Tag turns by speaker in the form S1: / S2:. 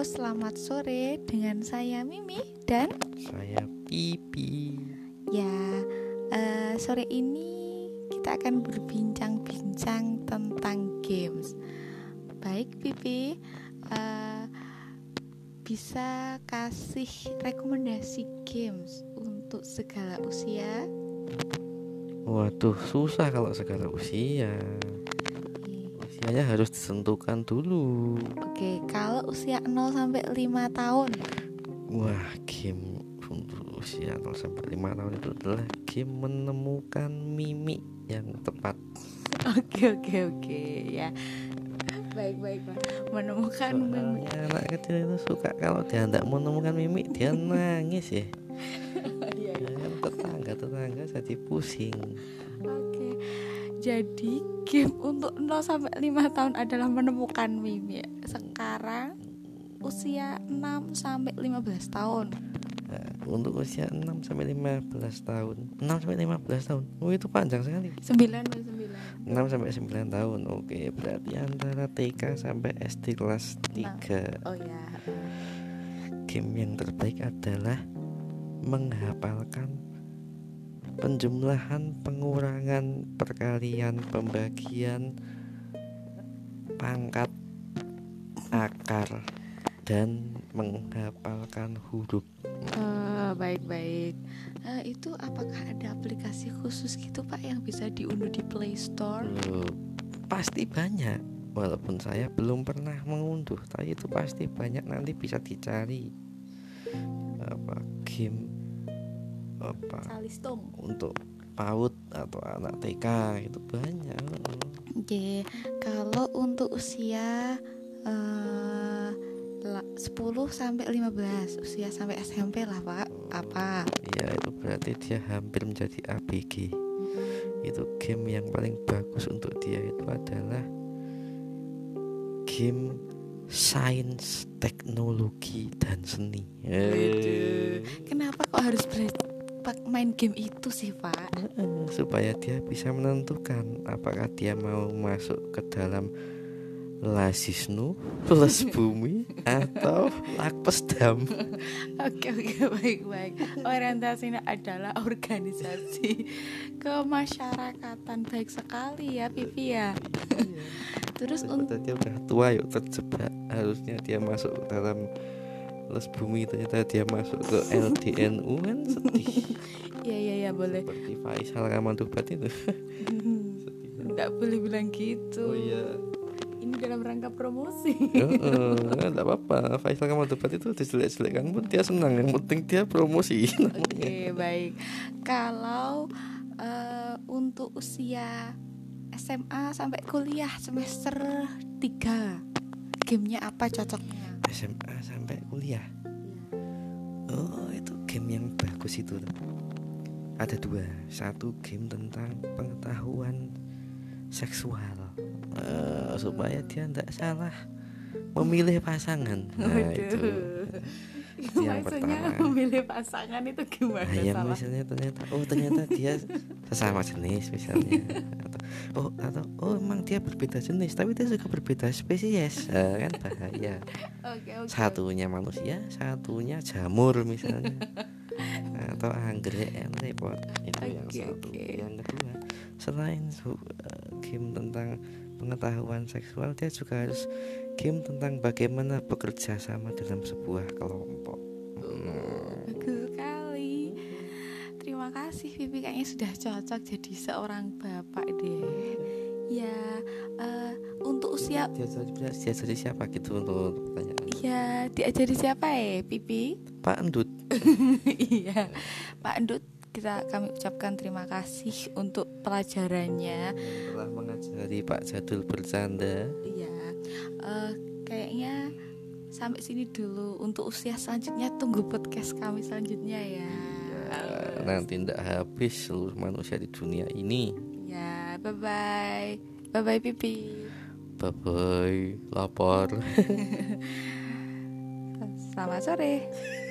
S1: Halo, selamat sore dengan saya Mimi dan
S2: Saya Pipi.
S1: ya eh, sore ini kita akan berbincang-bincang tentang games. Baik Pipi, eh, bisa kasih rekomendasi games untuk segala usia?
S2: Waduh, susah kalau segala usia. Usianya harus ditentukan dulu.
S1: Oke, kalau usia 0 sampai 5 tahun.
S2: Wah, game untuk usia 0 sampai 5 tahun itu adalah game menemukan mimik yang tepat.
S1: Oke, oke, oke ya. Baik, baik, Pak. Menemukan mimik.
S2: Soalnya anak kecil itu suka kalau dia tidak menemukan mimik dia nangis ya.
S1: Iya,
S2: Ya kan tetangga tetangga jadi pusing.
S1: Oke. Jadi game untuk 0 sampai 5 tahun adalah menemukan mimik. Sekarang usia 6 sampai 15 tahun.
S2: Nah, untuk usia 6 sampai 15 tahun 6 sampai 15 tahun Oh itu panjang sekali
S1: 9 dan 9.
S2: 6 sampai 9 tahun Oke berarti antara TK sampai SD kelas 3
S1: Oh ya.
S2: Game yang terbaik adalah Menghafalkan Penjumlahan Pengurangan Perkalian Pembagian Pangkat Akar Dan menghafalkan huruf
S1: Eh, baik-baik. Eh, itu apakah ada aplikasi khusus gitu Pak yang bisa diunduh di Play Store?
S2: Loh, pasti banyak walaupun saya belum pernah mengunduh tapi itu pasti banyak nanti bisa dicari apa game apa
S1: Salistung.
S2: untuk PAUD atau anak TK itu banyak
S1: Oke, kalau untuk usia eh, la- 10 sampai 15, usia sampai SMP lah, Pak. Apa?
S2: ya itu berarti dia hampir menjadi ABG itu game yang paling bagus untuk dia itu adalah game sains teknologi dan seni
S1: Waduh. Kenapa kok harus belajar main game itu sih, Pak?
S2: Supaya dia bisa menentukan apakah dia mau masuk ke dalam Lasisnu plus bumi atau Lakpesdam
S1: Oke, oke, baik, baik. Orientasinya adalah organisasi kemasyarakatan. Baik sekali ya, Pipi ya. Terus untuk
S2: dia udah tua yuk terjebak harusnya dia masuk ke dalam les bumi ternyata dia masuk ke LDNU kan sedih
S1: ya ya ya boleh.
S2: seperti Faisal Ramantubat itu
S1: Nggak boleh bilang gitu.
S2: oh iya
S1: Ini dalam rangka promosi.
S2: Nggak apa-apa Faisal Ramantubat itu dijelek-jelekkan pun dia senang yang penting dia promosi
S1: Oke, baik. Kalau eh, untuk usia SMA sampai kuliah semester 3 gamenya apa cocoknya?
S2: SMA sampai kuliah. Oh itu game yang bagus itu Ada dua. Satu game tentang pengetahuan seksual. Eh, Supaya dia tidak salah Memilih pasangan. Nah itu. Itu yang
S1: Maksudnya
S2: pertama.
S1: memilih pasangan itu gimana
S2: Nah, yang
S1: salah?
S2: misalnya ternyata oh ternyata dia sesama jenis misalnya oh atau oh emang dia berbeda jenis tapi dia juga berbeda spesies. Eh, kan bahaya.
S1: Oke, oke.
S2: satunya manusia satunya jamur misalnya. Atau anggrek yang repot itu yang
S1: Oke,
S2: satu.
S1: oke.
S2: yang kedua selain eh, game tentang pengetahuan seksual dia juga harus game tentang bagaimana bekerja sama dalam sebuah kelompok
S1: Terima kasih Pipi kayaknya sudah cocok jadi seorang bapak deh. Ya, eh, untuk usia
S2: dia jadi dia jadi siapa gitu untuk pertanyaan?
S1: Ya diajari siapa ya Pipi?
S2: Pak Endut.
S1: Iya. Pak Endut kita kami ucapkan terima kasih untuk pelajarannya.
S2: Telah mengajari Pak Jadul bercanda.
S1: Iya. Eh, kayaknya sampai sini dulu untuk usia selanjutnya. Tunggu podcast kami selanjutnya ya
S2: nanti tidak habis seluruh manusia di dunia ini.
S1: Ya bye bye bye bye Pipi.
S2: Bye bye lapar.
S1: Selamat sore